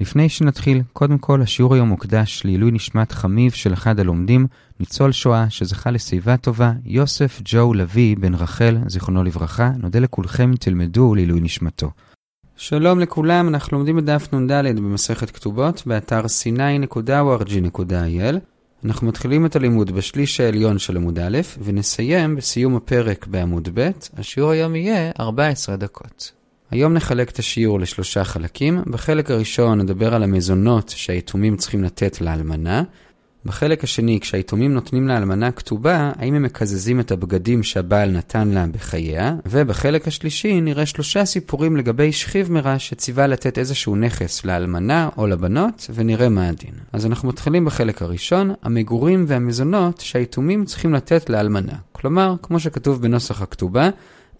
לפני שנתחיל, קודם כל השיעור היום מוקדש לעילוי נשמת חמיב של אחד הלומדים, ניצול שואה שזכה לשיבה טובה, יוסף ג'ו לביא בן רחל, זיכרונו לברכה, נודה לכולכם תלמדו לעילוי נשמתו. שלום לכולם, אנחנו לומדים בדף נ"ד במסכת כתובות, באתר sny.org.il. אנחנו מתחילים את הלימוד בשליש העליון של עמוד א', ונסיים בסיום הפרק בעמוד ב', השיעור היום יהיה 14 דקות. היום נחלק את השיעור לשלושה חלקים. בחלק הראשון נדבר על המזונות שהיתומים צריכים לתת לאלמנה. בחלק השני, כשהיתומים נותנים לאלמנה כתובה, האם הם מקזזים את הבגדים שהבעל נתן לה בחייה, ובחלק השלישי נראה שלושה סיפורים לגבי שכיב מרע שציווה לתת איזשהו נכס לאלמנה או לבנות, ונראה מה הדין. אז אנחנו מתחילים בחלק הראשון, המגורים והמזונות שהיתומים צריכים לתת לאלמנה. כלומר, כמו שכתוב בנוסח הכתובה,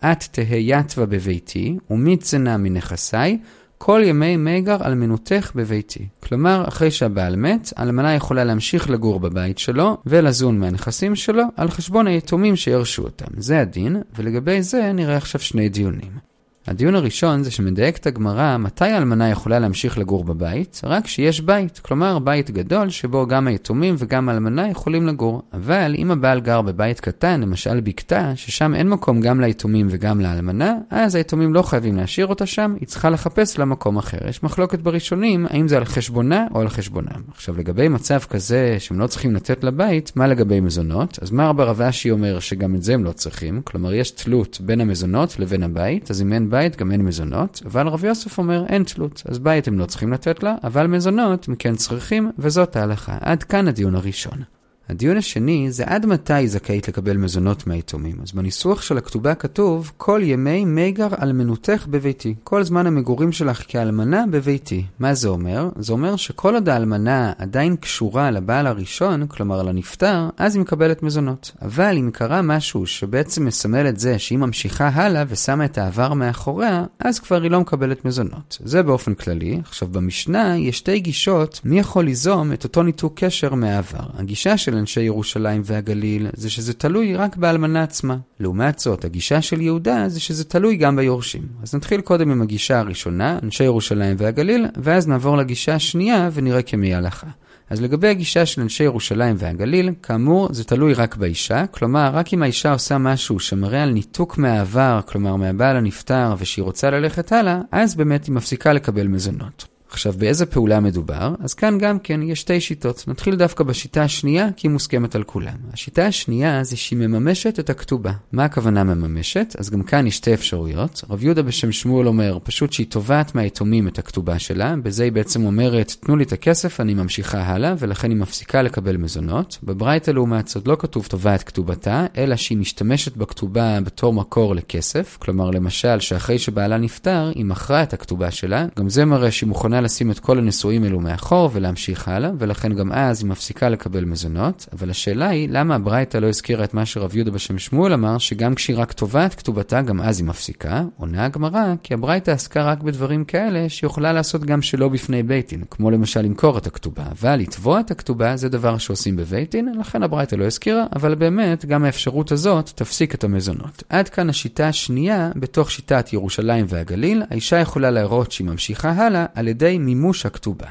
את תהא יתווה בביתי, ומצנה מנכסי, כל ימי מגר אלמנותך בביתי. כלומר, אחרי שהבעל מת, אלמנה יכולה להמשיך לגור בבית שלו ולזון מהנכסים שלו על חשבון היתומים שירשו אותם. זה הדין, ולגבי זה נראה עכשיו שני דיונים. הדיון הראשון זה שמדייקת הגמרא מתי האלמנה יכולה להמשיך לגור בבית, רק שיש בית, כלומר בית גדול שבו גם היתומים וגם האלמנה יכולים לגור. אבל אם הבעל גר בבית קטן, למשל בקתה, ששם אין מקום גם ליתומים וגם לאלמנה, אז היתומים לא חייבים להשאיר אותה שם, היא צריכה לחפש לה מקום אחר. יש מחלוקת בראשונים האם זה על חשבונה או על חשבונם. עכשיו לגבי מצב כזה שהם לא צריכים לתת לבית, מה לגבי מזונות? אז מר ברב אשי אומר שגם את זה הם לא צריכים, כלומר יש תלות בין המזונות לבין הבית, אז אם אין בית גם אין מזונות, אבל רב יוסף אומר אין תלות, אז בית הם לא צריכים לתת לה, אבל מזונות הם כן צריכים, וזאת ההלכה. עד כאן הדיון הראשון. הדיון השני זה עד מתי היא זכאית לקבל מזונות מהיתומים. אז בניסוח של הכתובה כתוב, כל ימי מגר אלמנותך בביתי. כל זמן המגורים שלך כאלמנה בביתי. מה זה אומר? זה אומר שכל עוד האלמנה עדיין קשורה לבעל הראשון, כלומר לנפטר, אז היא מקבלת מזונות. אבל אם קרה משהו שבעצם מסמל את זה שהיא ממשיכה הלאה ושמה את העבר מאחוריה, אז כבר היא לא מקבלת מזונות. זה באופן כללי. עכשיו במשנה יש שתי גישות מי יכול ליזום את אותו ניתוק קשר מהעבר. הגישה של אנשי ירושלים והגליל זה שזה תלוי רק באלמנה עצמה. לעומת זאת, הגישה של יהודה זה שזה תלוי גם ביורשים. אז נתחיל קודם עם הגישה הראשונה, אנשי ירושלים והגליל, ואז נעבור לגישה השנייה ונראה כמי הלכה. אז לגבי הגישה של אנשי ירושלים והגליל, כאמור, זה תלוי רק באישה, כלומר, רק אם האישה עושה משהו שמראה על ניתוק מהעבר, כלומר מהבעל הנפטר, ושהיא רוצה ללכת הלאה, אז באמת היא מפסיקה לקבל מזונות. עכשיו, באיזה פעולה מדובר? אז כאן גם כן יש שתי שיטות. נתחיל דווקא בשיטה השנייה, כי היא מוסכמת על כולם. השיטה השנייה זה שהיא מממשת את הכתובה. מה הכוונה מממשת? אז גם כאן יש שתי אפשרויות. רב יהודה בשם שמואל אומר, פשוט שהיא תובעת מהיתומים את הכתובה שלה, בזה היא בעצם אומרת, תנו לי את הכסף, אני ממשיכה הלאה, ולכן היא מפסיקה לקבל מזונות. בברייתא לעומת זאת לא כתוב תובעת כתובתה, אלא שהיא משתמשת בכתובה בתור מקור לכסף. כלומר, למשל, שאחרי שבעלה נפטר, היא מכרה את הכתובה שלה. גם זה מראה שהיא לשים את כל הנישואים האלו מאחור ולהמשיך הלאה, ולכן גם אז היא מפסיקה לקבל מזונות, אבל השאלה היא, למה הברייתא לא הזכירה את מה שרב יהודה בשם שמואל אמר, שגם כשהיא רק תובעת כתובתה, גם אז היא מפסיקה? עונה הגמרא, כי הברייתא עסקה רק בדברים כאלה שיכולה לעשות גם שלא בפני בית דין, כמו למשל למכור את הכתובה, אבל לתבוע את הכתובה זה דבר שעושים בבית דין, לכן הברייתא לא הזכירה, אבל באמת, גם האפשרות הזאת תפסיק את המזונות. עד כאן השיטה השנייה, בתוך שיטת ירושלים והגליל, האישה יכולה להראות שהיא ממשיכה הלאה על ידי מימוש הכתובה.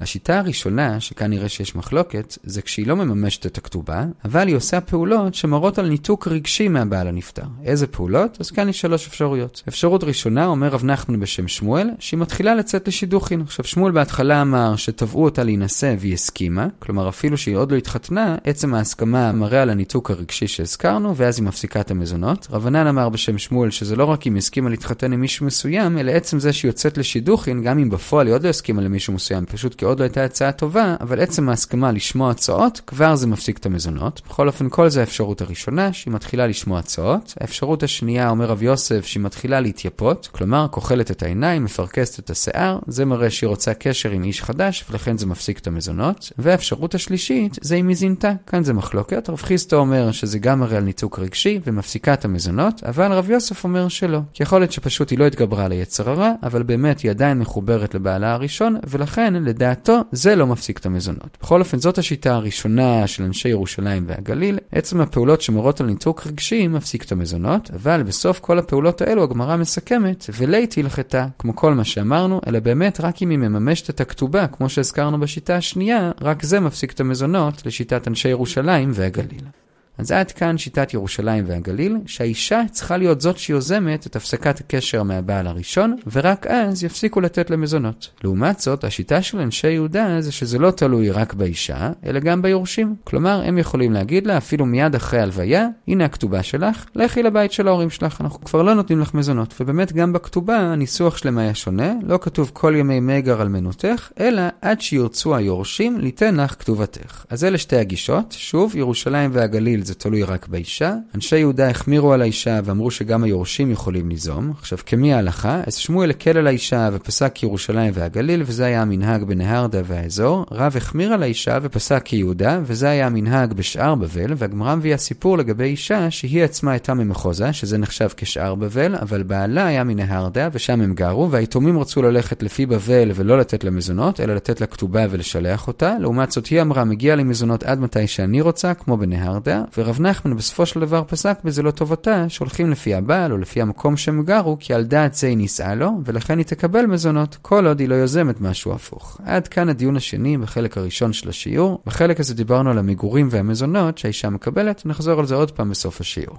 השיטה הראשונה, שכאן נראה שיש מחלוקת, זה כשהיא לא מממשת את הכתובה, אבל היא עושה פעולות שמראות על ניתוק רגשי מהבעל הנפטר. איזה פעולות? אז כאן יש שלוש אפשרויות. אפשרות ראשונה, אומר רב נחמן בשם שמואל, שהיא מתחילה לצאת לשידוכין. עכשיו, שמואל בהתחלה אמר שתבעו אותה להינשא והיא הסכימה, כלומר אפילו שהיא עוד לא התחתנה, עצם ההסכמה מראה על הניתוק הרגשי שהזכרנו, ואז היא מפסיקה את המזונות. רבנן אמר בשם שמואל שזה לא רק אם היא הסכימה להתחתן עם מישהו מסוים, אלא עצם זה שהיא יוצאת לשידוכין, גם אם בפועל היא עוד לא הסכימה למישהו מסוים, פשוט כי עוד לא הייתה הצעה טובה, אבל עצם ההסכמה לשמוע הצעות, כבר זה מפסיק את המזונות. בכל אופן, כל זה האפשרות הראשונה, שהיא מתחילה לשמוע הצעות. האפשרות השנייה, אומר רב יוסף, שהיא מתחילה להתייפות, כלומר, כוחלת את העיניים, מפרכסת את השיער, זה מראה שהיא רוצה קשר עם איש חדש, ולכן זה מפסיק את המזונות. והאפשרות השלישית, זה אם היא זינתה. כאן זה מחלוקת. רב חיסטו אומר שזה גם מראה על ניתוק רגשי, ומפסיקה את המזונות, אבל רב יוסף אומר שלא. כי יכול להיות שפשוט היא לא התגברה על היצר הרע, אבל באמת היא עדיין מחוברת לבעלה הראשון, ולכן, לדעת לדעתו זה לא מפסיק את המזונות. בכל אופן זאת השיטה הראשונה של אנשי ירושלים והגליל, עצם הפעולות שמורות על ניתוק רגשי מפסיק את המזונות, אבל בסוף כל הפעולות האלו הגמרא מסכמת, ולית הלכתה, כמו כל מה שאמרנו, אלא באמת רק אם היא מממשת את הכתובה, כמו שהזכרנו בשיטה השנייה, רק זה מפסיק את המזונות לשיטת אנשי ירושלים והגליל. אז עד כאן שיטת ירושלים והגליל, שהאישה צריכה להיות זאת שיוזמת את הפסקת הקשר מהבעל הראשון, ורק אז יפסיקו לתת למזונות. לעומת זאת, השיטה של אנשי יהודה זה שזה לא תלוי רק באישה, אלא גם ביורשים. כלומר, הם יכולים להגיד לה, אפילו מיד אחרי הלוויה, הנה הכתובה שלך, לכי לבית של ההורים שלך, אנחנו כבר לא נותנים לך מזונות. ובאמת, גם בכתובה, הניסוח שלהם היה שונה, לא כתוב כל ימי מגר על מנותך, אלא עד שירצו היורשים, ליתן לך כתובתך. אז אלה שתי הגישות. שוב, ירושלים והגליל זה תלוי רק באישה. אנשי יהודה החמירו על האישה ואמרו שגם היורשים יכולים ליזום. עכשיו, כמי ההלכה? אז שמואל הקל על האישה ופסק כירושלים והגליל, וזה היה המנהג בנהרדה והאזור. רב החמיר על האישה ופסק כיהודה, וזה היה המנהג בשאר בבל, והגמרא מביאה סיפור לגבי אישה שהיא עצמה הייתה ממחוזה, שזה נחשב כשאר בבל, אבל בעלה היה מנהרדה, ושם הם גרו, והיתומים רצו ללכת לפי בבל ולא לתת לה מזונות, אלא לתת לה כתובה ולשלח אותה. לעומת זאת, היא אמרה, מגיע לי מזונות עד מתי שאני רוצה, כמו בנהרדה, ורב נחמן בסופו של דבר פסק בזה לא טובתה, שהולכים לפי הבעל או לפי המקום שהם גרו, כי על דעת זה היא נישאה לו, ולכן היא תקבל מזונות, כל עוד היא לא יוזמת משהו הפוך. עד כאן הדיון השני בחלק הראשון של השיעור. בחלק הזה דיברנו על המגורים והמזונות שהאישה מקבלת, נחזור על זה עוד פעם בסוף השיעור.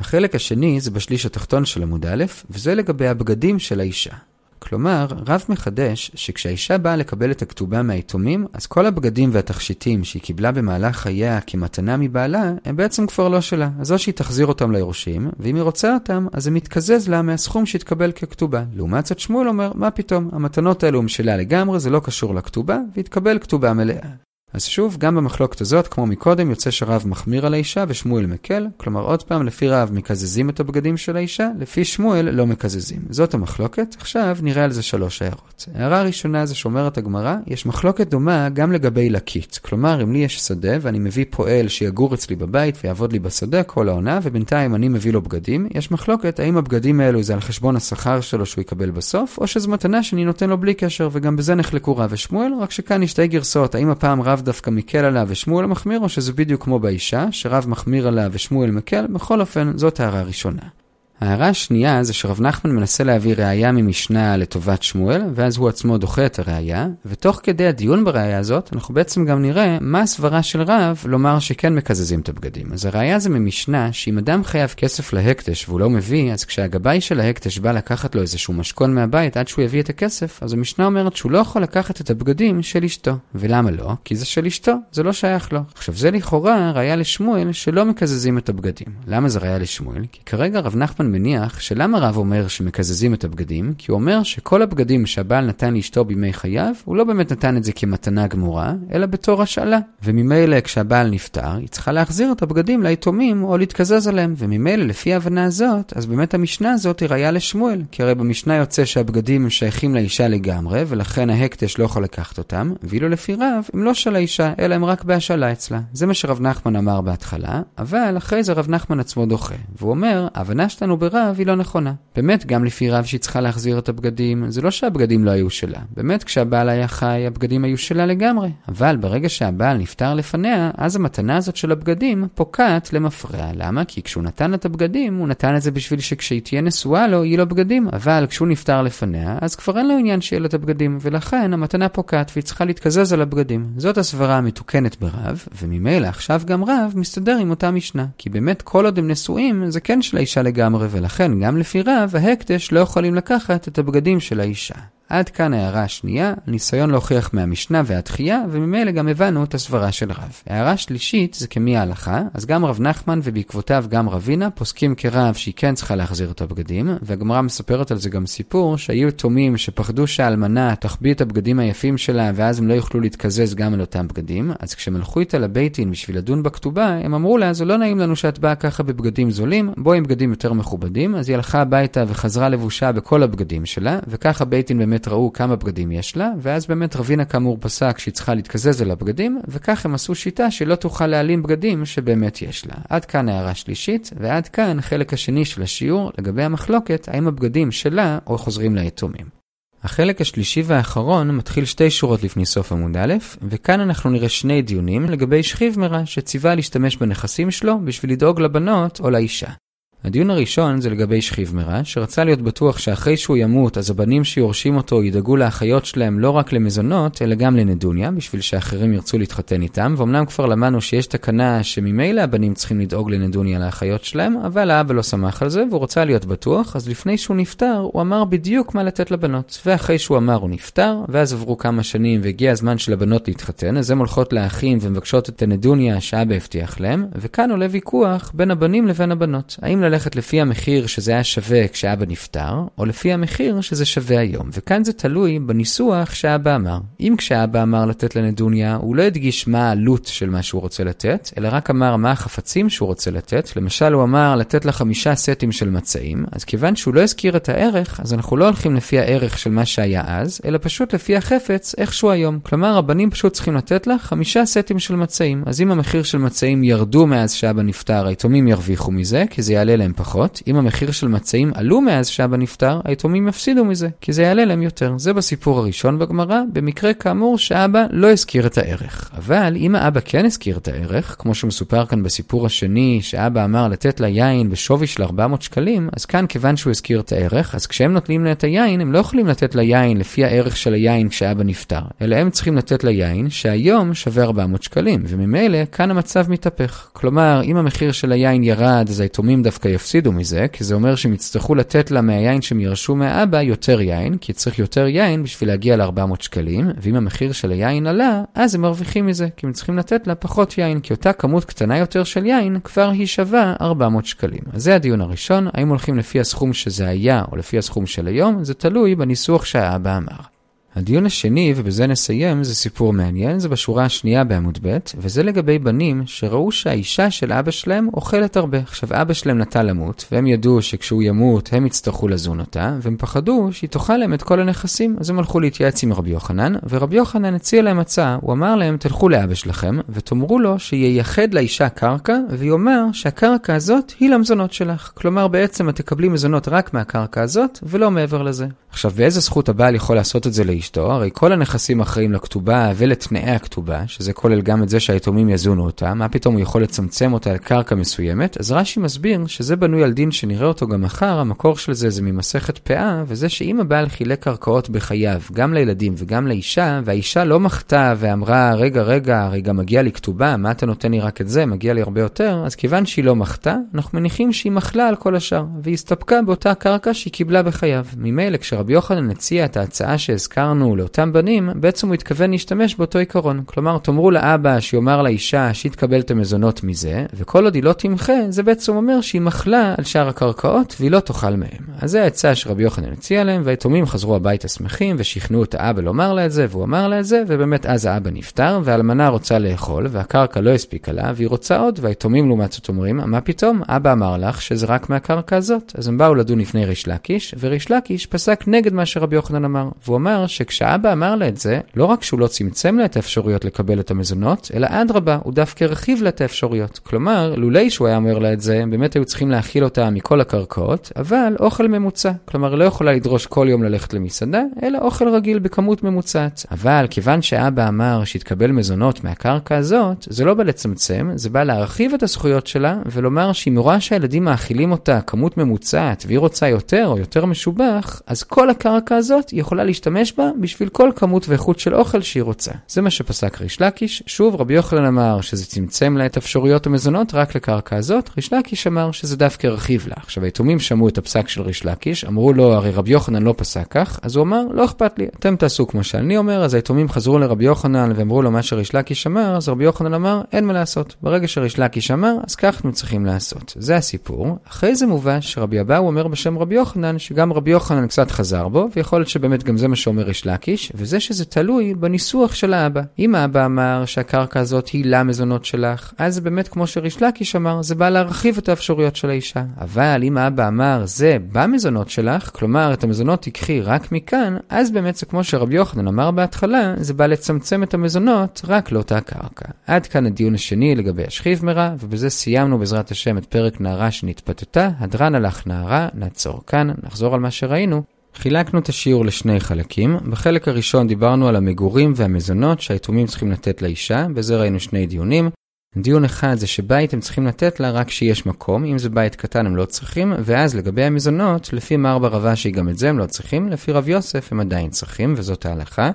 החלק השני זה בשליש התחתון של עמוד א', וזה לגבי הבגדים של האישה. כלומר, רב מחדש שכשהאישה באה לקבל את הכתובה מהיתומים, אז כל הבגדים והתכשיטים שהיא קיבלה במהלך חייה כמתנה מבעלה, הם בעצם כבר לא שלה. אז או שהיא תחזיר אותם ליורשים, ואם היא רוצה אותם, אז זה מתקזז לה מהסכום שהתקבל ככתובה. לעומת זאת שמואל אומר, מה פתאום, המתנות האלו הם שלה לגמרי, זה לא קשור לכתובה, והתקבל כתובה מלאה. אז שוב, גם במחלוקת הזאת, כמו מקודם, יוצא שרב מחמיר על האישה ושמואל מקל, כלומר עוד פעם, לפי רב מקזזים את הבגדים של האישה, לפי שמואל לא מקזזים. זאת המחלוקת, עכשיו נראה על זה שלוש הערות. הערה ראשונה זה שאומרת הגמרא, יש מחלוקת דומה גם לגבי לקית. כלומר, אם לי יש שדה ואני מביא פועל שיגור אצלי בבית ויעבוד לי בשדה כל העונה, ובינתיים אני מביא לו בגדים, יש מחלוקת האם הבגדים האלו זה על חשבון השכר שלו שהוא יקבל בסוף, או שזו מתנה שאני נותן לו בלי קשר, וגם בזה נחלקו רב ושמואל, רק שכאן יש שתי גרסאות, האם הפעם רב דווקא מקל עליו ושמואל מחמיר, או שזה בדיוק כמו באישה, שרב מחמיר עליו ושמואל מקל, בכל אופן, זאת הערה ראשונה. ההערה השנייה זה שרב נחמן מנסה להביא ראייה ממשנה לטובת שמואל, ואז הוא עצמו דוחה את הראייה, ותוך כדי הדיון בראייה הזאת, אנחנו בעצם גם נראה מה הסברה של רב לומר שכן מקזזים את הבגדים. אז הראייה זה ממשנה שאם אדם חייב כסף להקדש והוא לא מביא, אז כשהגבאי של ההקדש בא לקחת לו איזשהו משכון מהבית עד שהוא יביא את הכסף, אז המשנה אומרת שהוא לא יכול לקחת את הבגדים של אשתו. ולמה לא? כי זה של אשתו, זה לא שייך לו. עכשיו זה לכאורה ראייה לשמואל שלא מקזזים את הבגדים. למה זה ראייה לשמואל? כי כרגע רב נחמן מניח שלמה רב אומר שמקזזים את הבגדים? כי הוא אומר שכל הבגדים שהבעל נתן לאשתו בימי חייו, הוא לא באמת נתן את זה כמתנה גמורה, אלא בתור השאלה. וממילא כשהבעל נפטר, היא צריכה להחזיר את הבגדים ליתומים או להתקזז עליהם. וממילא לפי ההבנה הזאת, אז באמת המשנה הזאת היא ראיה לשמואל. כי הרי במשנה יוצא שהבגדים שייכים לאישה לגמרי, ולכן ההקדש לא יכול לקחת אותם, ואילו לפי רב, הם לא של האישה, אלא הם רק בהשאלה אצלה. זה מה שרב נחמן אמר בהתחלה, אבל אחרי זה רב נחמן עצמו דוחה. והוא אומר, ההבנה שלנו רב היא לא נכונה. באמת, גם לפי רב שהיא צריכה להחזיר את הבגדים, זה לא שהבגדים לא היו שלה. באמת, כשהבעל היה חי, הבגדים היו שלה לגמרי. אבל ברגע שהבעל נפטר לפניה, אז המתנה הזאת של הבגדים פוקעת למפרע. למה? כי כשהוא נתן את הבגדים, הוא נתן את זה בשביל שכשהיא תהיה נשואה לו, יהיו לו בגדים. אבל כשהוא נפטר לפניה, אז כבר אין לו עניין שיהיה לו את הבגדים, ולכן המתנה פוקעת והיא צריכה להתקזז על הבגדים. זאת הסברה המתוקנת ברב, וממילא עכשיו גם רב מסתדר עם אותה משנה. כי באמת כל עוד הם נשואים, זה כן של האישה לגמרי, ולכן גם לפי רב, ההקדש לא יכולים לקחת את הבגדים של האישה. עד כאן ההערה השנייה, ניסיון להוכיח מהמשנה והתחייה, וממילא גם הבנו את הסברה של רב. הערה שלישית זה כמי ההלכה, אז גם רב נחמן ובעקבותיו גם רבינה פוסקים כרב שהיא כן צריכה להחזיר את הבגדים, והגמרא מספרת על זה גם סיפור שהיו תומים שפחדו שהאלמנה תחביא את הבגדים היפים שלה ואז הם לא יוכלו להתקזז גם על אותם בגדים, אז כשהם הלכו איתה לבית דין בשביל לדון בכתובה, הם אמרו לה, זה לא נעים לנו שאת באה ככה בבגדים זולים, בואי עם בגדים יותר מכובדים, אז היא הלכה הביתה וחזרה לבושה בכל הבגדים שלה, וככה בית באמת באמת ראו כמה בגדים יש לה, ואז באמת רבינה כאמור פסק שהיא צריכה להתקזז על הבגדים, וכך הם עשו שיטה שלא תוכל להעלים בגדים שבאמת יש לה. עד כאן הערה שלישית, ועד כאן חלק השני של השיעור לגבי המחלוקת האם הבגדים שלה או חוזרים ליתומים. החלק השלישי והאחרון מתחיל שתי שורות לפני סוף עמוד א', וכאן אנחנו נראה שני דיונים לגבי שכיב מרע שציווה להשתמש בנכסים שלו בשביל לדאוג לבנות או לאישה. הדיון הראשון זה לגבי שכיב מרע, שרצה להיות בטוח שאחרי שהוא ימות, אז הבנים שיורשים אותו ידאגו לאחיות שלהם לא רק למזונות, אלא גם לנדוניה, בשביל שאחרים ירצו להתחתן איתם, ואומנם כבר למדנו שיש תקנה שממילא הבנים צריכים לדאוג לנדוניה לאחיות שלהם, אבל האבא לא שמח על זה, והוא רוצה להיות בטוח, אז לפני שהוא נפטר, הוא אמר בדיוק מה לתת לבנות. ואחרי שהוא אמר הוא נפטר, ואז עברו כמה שנים והגיע הזמן של הבנות להתחתן, אז הן הולכות לאחים ומבקשות את הנדוניה שאבא הבטיח להם, וכאן עולה ויכוח בין הבנים לבין הבנות. האם ללכת לפי המחיר שזה היה שווה כשאבא נפטר, או לפי המחיר שזה שווה היום. וכאן זה תלוי בניסוח שאבא אמר. אם כשאבא אמר לתת לנדוניה, הוא לא הדגיש מה העלות של מה שהוא רוצה לתת, אלא רק אמר מה החפצים שהוא רוצה לתת. למשל, הוא אמר לתת לה חמישה סטים של מצעים, אז כיוון שהוא לא הזכיר את הערך, אז אנחנו לא הולכים לפי הערך של מה שהיה אז, אלא פשוט לפי החפץ איכשהו היום. כלומר, הבנים פשוט צריכים לתת לה חמישה סטים של מצעים. אז אם המחיר של מצעים ירדו מאז שאבא נפטר, היתומים ירוויחו מזה, כי זה יעלה להם פחות. אם המחיר של מצעים עלו מאז שאבא נפטר, היתומים יפסידו מזה, כי זה יעלה להם יותר. זה בסיפור הראשון בגמרא, במקרה כאמור שאבא לא הזכיר את הערך. אבל אם האבא כן הזכיר את הערך, כמו שמסופר כאן בסיפור השני, שאבא אמר לתת לה יין בשווי של 400 שקלים, אז כאן כיוון שהוא הזכיר את הערך, אז כשהם נותנים לה את היין, הם לא יכולים לתת לה יין לפי הערך של היין כשאבא נפטר, אלא הם צריכים לתת לה יין שהיום שווה 400 שקלים, וממילא כאן המצב מתהפך. כלומר, אם המחיר של היין ירד, אז היתומים דווקא יפסידו מזה, כי זה אומר שהם יצטרכו לתת לה מהיין שהם ירשו מהאבא יותר יין, כי צריך יותר יין בשביל להגיע ל-400 שקלים, ואם המחיר של היין עלה, אז הם מרוויחים מזה, כי הם צריכים לתת לה פחות יין, כי אותה כמות קטנה יותר של יין כבר היא שווה 400 שקלים. אז זה הדיון הראשון, האם הולכים לפי הסכום שזה היה או לפי הסכום של היום, זה תלוי בניסוח שהאבא אמר. הדיון השני, ובזה נסיים, זה סיפור מעניין, זה בשורה השנייה בעמוד ב', וזה לגבי בנים שראו שהאישה של אבא שלהם אוכלת הרבה. עכשיו, אבא שלהם נטה למות, והם ידעו שכשהוא ימות הם יצטרכו לזון אותה, והם פחדו שהיא תאכל להם את כל הנכסים, אז הם הלכו להתייעץ עם רבי יוחנן, ורבי יוחנן הציע להם הצעה, הוא אמר להם, תלכו לאבא שלכם, ותאמרו לו שייחד לאישה קרקע, ויאמר שהקרקע הזאת היא למזונות שלך. כלומר, בעצם את תקבלי מזונות רק מהקרקע הזאת, ולא מעבר לזה. עכשיו, באיזה זכות הבעל יכול לעשות את זה לאשתו? הרי כל הנכסים אחראים לכתובה ולתנאי הכתובה, שזה כולל גם את זה שהיתומים יזונו אותה, מה פתאום הוא יכול לצמצם אותה לקרקע מסוימת? אז רש"י מסביר שזה בנוי על דין שנראה אותו גם מחר, המקור של זה זה ממסכת פאה, וזה שאם הבעל חילק קרקעות בחייו, גם לילדים וגם לאישה, והאישה לא מחתה ואמרה, רגע, רגע, הרי גם מגיע לי כתובה, מה אתה נותן לי רק את זה, מגיע לי הרבה יותר, אז כיוון שהיא לא מחתה, אנחנו מניחים שהיא מחלה על כל השאר, והיא הסתפקה באותה קרקע שהיא קיבלה בחייו. ממילא, כשרבי יוחנן הציע את ההצעה שהזכרנו לאותם בנים, בעצם הוא התכוון להשתמש באותו עיקרון. כלומר, תאמרו לאבא שיאמר לאישה שהיא תקבל את המזונות מזה, וכל עוד היא לא תמחה, זה בעצם אומר שהיא מחלה על שאר הקרקעות והיא לא תאכל מהם. אז זה העצה שרבי יוחנן הציע להם, והיתומים חזרו הביתה שמחים ושכנעו את האבא לומר לה את זה, והוא אמר לה את זה, ובאמת אז האבא נפטר, והאלמנה רוצה לאכול, והקרקע לא הספיקה לה, והיא רוצה עוד, והיתומים לעומת זאת אומרים, מה פתאום, אבא אמר לך שזה רק מהקרקע הזאת. אז הם באו לדון לפני ריש לקיש, וריש לקיש פסק נגד מה שרבי יוחנן אמר, והוא אמר שכשאבא אמר לה את זה, לא רק שהוא לא צמצם לה את האפשרויות לקבל את המזונות, אלא אדרבה, הוא דווקא הרחיב לה את האפשרויות. כלומר, לולי שהוא היה אומר לה את זה, הם באמת היו צריכים להכיל אותה מכל הקרקעות, אבל אוכל ממוצע. כלומר, לא יכולה לדרוש כל יום ללכת למסעדה, אלא אוכל רגיל בכמות ממוצעת. אבל כיוון שאבא אמר שהתקבל מזונות מהקרקע הזאת, זה לא בא לצמצם, זה בא להרחיב את הזכויות שלה, ולומר שאם היא רואה שהילדים מאכילים אותה כמות ממוצעת, והיא רוצה יותר או יותר משובח, אז כל הקרקע הזאת היא יכולה להשתמש בה בשביל כל כמות ואיכות של אוכל שהיא רוצה. זה מה שפסק ריש לקיש. שוב, רבי יוחנן אמר שזה צמצם לה את אפשרויות המזונות רק לקרקע הזאת, ריש לקיש אמר שזה דווקא הרחיב לה. עכשיו, היתומים שמעו את הפסק של ריש לקיש, אמרו לו, הרי רבי יוחנן לא פסק כך, אז הוא אמר, לא אכפת לי, אתם תעשו כמו שאני אומר, אז היתומים חזרו לרבי יוחנן ואמרו לו מה שריש לקיש אמר, אז רבי יוחנן אמר, אין מה לעשות. ברגע שריש לקיש אמר, אז כך אנחנו צריכים לעשות. זה הסיפור. אחרי זה מובא שרבי אבאו אומר בשם רבי יוחנן, שגם רבי יוחנן קצת חזר בו, ויכול להיות שבאמת גם זה מה שאומר ריש לקיש, וזה שזה תלוי בניסוח של האבא. אם האבא אמר שהקרקע הזאת היא למזונות שלך, אז באמת כמו שריש לקיש אמר, זה בא להרחיב את האפשרויות של האישה. אבל אם האבא אמר זה במזונות שלך, כלומר את המזונות תיקחי רק מכאן, אז באמת זה כמו שרבי יוחנן אמר בהתחלה, זה בא לצמצם את המזונות רק לאותה קרקע. עד כאן הדיון השני לגבי השכיב מרע, ובזה סיימנו בעזרת השם את פרק נערה שנתפתתה, הדרן הלך נערה, נעצור כאן, נחזור על מה שראינו. חילקנו את השיעור לשני חלקים. בחלק הראשון דיברנו על המגורים והמזונות שהיתומים צריכים לתת לאישה, בזה ראינו שני דיונים. דיון אחד זה שבית הם צריכים לתת לה רק כשיש מקום, אם זה בית קטן הם לא צריכים, ואז לגבי המזונות, לפי מר רבשי גם את זה הם לא צריכים, לפי רב יוסף הם עדיין צריכים, וזאת ההלכה.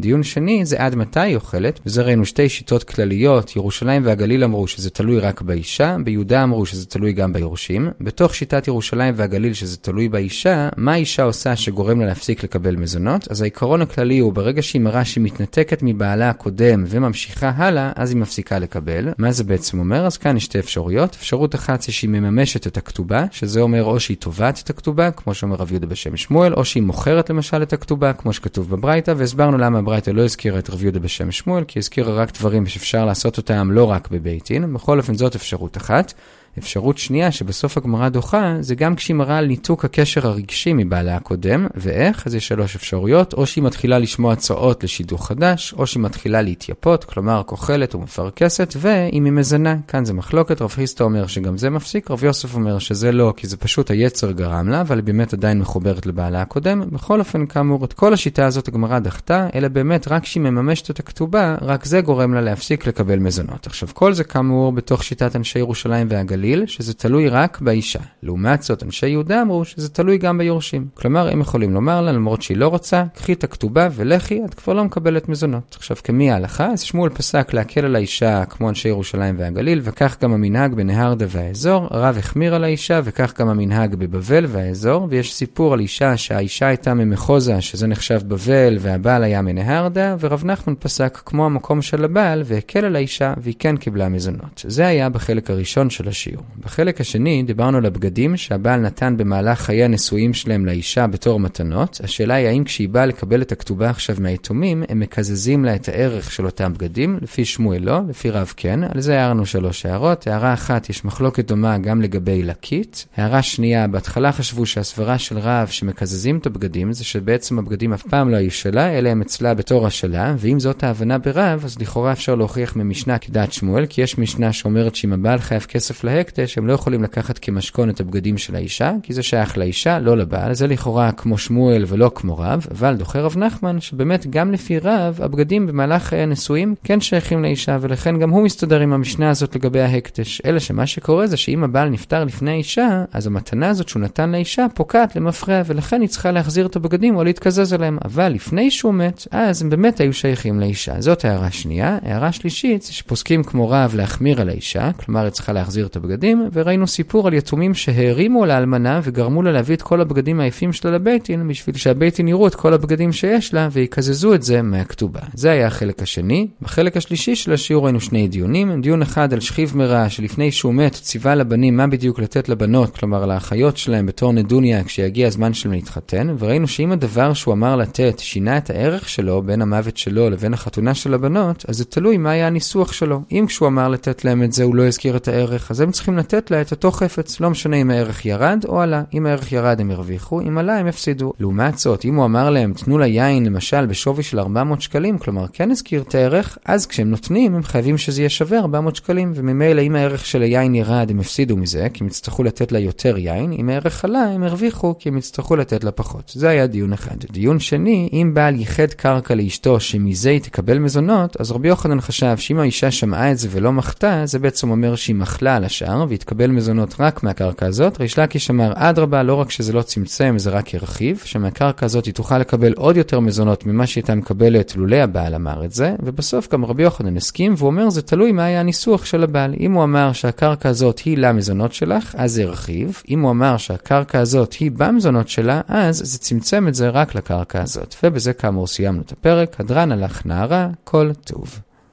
דיון שני זה עד מתי היא אוכלת, וזה ראינו שתי שיטות כלליות, ירושלים והגליל אמרו שזה תלוי רק באישה, ביהודה אמרו שזה תלוי גם ביורשים. בתוך שיטת ירושלים והגליל שזה תלוי באישה, מה האישה עושה שגורם לה להפסיק לקבל מזונות? אז העיקרון הכללי הוא ברגע שהיא מראה שהיא מתנתקת מבעלה הקודם וממשיכה הלאה, אז היא מפסיקה לקבל. מה זה בעצם אומר? אז כאן יש שתי אפשרויות. אפשרות אחת זה שהיא מממשת את הכתובה, שזה אומר או שהיא תובעת את הכתובה, כמו שאומר רב יהודה בשם שמואל, או שהיא מוכרת למשל את הכתובה, כמו שכתוב בברייתא, והסברנו למה הברייתא לא הזכירה את רב יהודה בשם שמואל, כי הזכירה רק דברים שאפשר לעשות אותם לא רק בבית דין. בכל אופן זאת אפשרות אחת. אפשרות שנייה שבסוף הגמרא דוחה, זה גם כשהיא מראה על ניתוק הקשר הרגשי מבעלה הקודם, ואיך? אז יש שלוש אפשרויות, או שהיא מתחילה לשמוע הצעות לשידוך חדש, או שהיא מתחילה להתייפות, כלומר כוחלת ומפרכסת, ואם היא מזנה, כאן זה מחלוקת, רב חיסטה אומר שגם זה מפסיק, רב יוסף אומר שזה לא, כי זה פשוט היצר גרם לה, אבל היא באמת עדיין מחוברת לבעלה הקודם. בכל אופן, כאמור, את כל השיטה הזאת הגמרא דחתה, אלא באמת רק כשהיא מממשת את הכתובה, רק זה גורם לה להפסיק לקבל מזונות. עכשיו, כל זה כאמור בתוך שיטת אנשי ירושלים והגליל. הגליל, שזה תלוי רק באישה. לעומת זאת, אנשי יהודה אמרו שזה תלוי גם ביורשים. כלומר, הם יכולים לומר לה, למרות שהיא לא רוצה, קחי את הכתובה ולכי, את כבר לא מקבלת מזונות. עכשיו, כמי ההלכה? אז שמואל פסק להקל על האישה כמו אנשי ירושלים והגליל, וכך גם המנהג בנהרדה והאזור. הרב החמיר על האישה, וכך גם המנהג בבבל והאזור. ויש סיפור על אישה שהאישה הייתה ממחוזה, שזה נחשב בבל, והבעל היה מנהרדה, ורב נחמן פסק כמו המקום של הבעל, והקל על האישה, והיא כן קיבלה מזונות. זה היה בחלק הראשון של השיר. השיעור. בחלק השני דיברנו על הבגדים שהבעל נתן במהלך חיי הנישואים שלהם לאישה בתור מתנות. השאלה היא האם כשהיא באה לקבל את הכתובה עכשיו מהיתומים, הם מקזזים לה את הערך של אותם בגדים, לפי שמואל לא, לפי רב כן. על זה הערנו שלוש הערות. הערה אחת, יש מחלוקת דומה גם לגבי לקית. הערה שנייה, בהתחלה חשבו שהסברה של רב שמקזזים את הבגדים, זה שבעצם הבגדים אף פעם לא היו שלה, אלא הם אצלה בתור השלה, ואם זאת ההבנה ברב, אז לכאורה אפשר להוכיח ממשנה כדעת שמואל, כי יש משנה שאומרת שאם הבעל חייב כסף לה ההקדש, הם לא יכולים לקחת כמשכון את הבגדים של האישה, כי זה שייך לאישה, לא לבעל. זה לכאורה כמו שמואל ולא כמו רב, אבל דוחה רב נחמן, שבאמת גם לפי רב, הבגדים במהלך חיי הנישואים כן שייכים לאישה, ולכן גם הוא מסתדר עם המשנה הזאת לגבי ההקדש. אלא שמה שקורה זה שאם הבעל נפטר לפני האישה, אז המתנה הזאת שהוא נתן לאישה פוקעת למפרע, ולכן היא צריכה להחזיר את הבגדים או להתקזז עליהם. אבל לפני שהוא מת, אז הם באמת היו שייכים לאישה. זאת הערה שנייה. הערה שלישית שפוסקים כמו רב להחמיר על האישה, כלומר היא צריכה להחזיר את הבגדים. הבגדים, וראינו סיפור על יתומים שהרימו לאלמנה וגרמו לה להביא את כל הבגדים היפים שלה לבייטין, בשביל שהבייטין יראו את כל הבגדים שיש לה ויקזזו את זה מהכתובה. זה היה החלק השני. בחלק השלישי של השיעור ראינו שני דיונים. דיון אחד על שכיב מרע, שלפני שהוא מת ציווה לבנים מה בדיוק לתת לבנות, כלומר לאחיות שלהם בתור נדוניה כשיגיע הזמן שלהם להתחתן, וראינו שאם הדבר שהוא אמר לתת שינה את הערך שלו בין המוות שלו לבין החתונה של הבנות, אז זה תלוי מה היה הניסוח שלו. אם כשהוא אמר לתת להם את זה הוא לא הזכיר את הערך, אז הם צריכים לתת לה את אותו חפץ, לא משנה אם הערך ירד או עלה. אם הערך ירד הם הרוויחו, אם עלה הם הפסידו. לעומת זאת, אם הוא אמר להם, תנו לה יין למשל בשווי של 400 שקלים, כלומר כן הזכיר את הערך, אז כשהם נותנים הם חייבים שזה יהיה שווה 400 שקלים, וממילא אם הערך של היין ירד הם הפסידו מזה, כי הם יצטרכו לתת לה יותר יין, אם הערך עלה הם הרוויחו, כי הם יצטרכו לתת לה פחות. זה היה דיון אחד. דיון שני, אם בעל ייחד קרקע לאשתו שמזה היא תקבל מזונות, אז רבי יוחנן חשב שאם האישה שמעה את זה ולא מחתה, זה בעצם אומר שהיא מחלה על השאר, והתקבל מזונות רק מהקרקע הזאת. ריש לקיש אמר, אדרבה, לא רק שזה לא צמצם, זה רק הרחיב, שמהקרקע הזאת היא תוכל לקבל עוד יותר מזונות ממה שהייתה מקבלת לולא הבעל אמר את זה, ובסוף גם רבי יוחנן הסכים, והוא אומר, זה תלוי מה היה הניסוח של הבעל. אם הוא אמר שהקרקע הזאת היא למזונות שלך, אז זה הרחיב. אם הוא אמר שהקרקע הזאת היא במזונות שלה, אז זה צמצם את זה רק לקרקע הזאת. ובזה כאמור סיימנו את הפרק. הדרן הלך נערה, כל טוב.